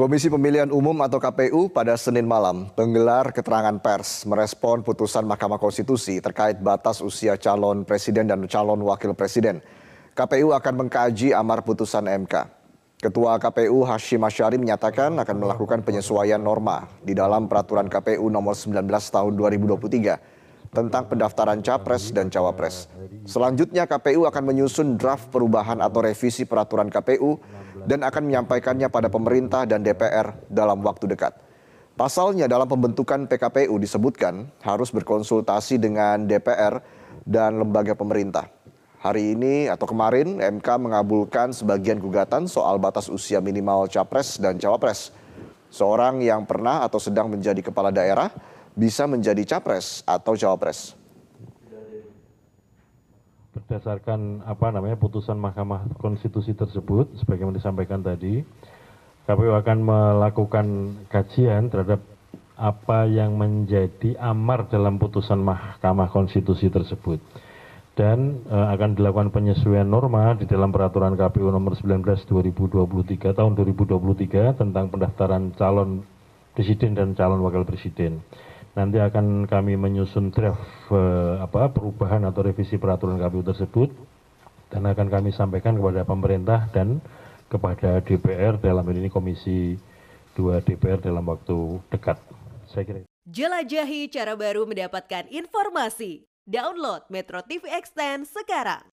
Komisi Pemilihan Umum atau KPU pada Senin malam menggelar keterangan pers merespon putusan Mahkamah Konstitusi terkait batas usia calon presiden dan calon wakil presiden. KPU akan mengkaji amar putusan MK. Ketua KPU Hashim Asyari menyatakan akan melakukan penyesuaian norma di dalam peraturan KPU nomor 19 tahun 2023 tentang pendaftaran capres dan cawapres. Selanjutnya KPU akan menyusun draft perubahan atau revisi peraturan KPU dan akan menyampaikannya pada pemerintah dan DPR dalam waktu dekat. Pasalnya dalam pembentukan PKPU disebutkan harus berkonsultasi dengan DPR dan lembaga pemerintah. Hari ini atau kemarin MK mengabulkan sebagian gugatan soal batas usia minimal capres dan cawapres. Seorang yang pernah atau sedang menjadi kepala daerah bisa menjadi capres atau cawapres? Berdasarkan apa namanya putusan Mahkamah Konstitusi tersebut sebagaimana disampaikan tadi KPU akan melakukan kajian terhadap apa yang menjadi amar dalam putusan Mahkamah Konstitusi tersebut. Dan e, akan dilakukan penyesuaian norma di dalam peraturan KPU nomor 19 2023 tahun 2023 tentang pendaftaran calon presiden dan calon wakil presiden nanti akan kami menyusun draft eh, perubahan atau revisi peraturan KPU tersebut dan akan kami sampaikan kepada pemerintah dan kepada DPR dalam ini Komisi 2 DPR dalam waktu dekat. Saya kira. Jelajahi cara baru mendapatkan informasi. Download Metro TV Extend sekarang.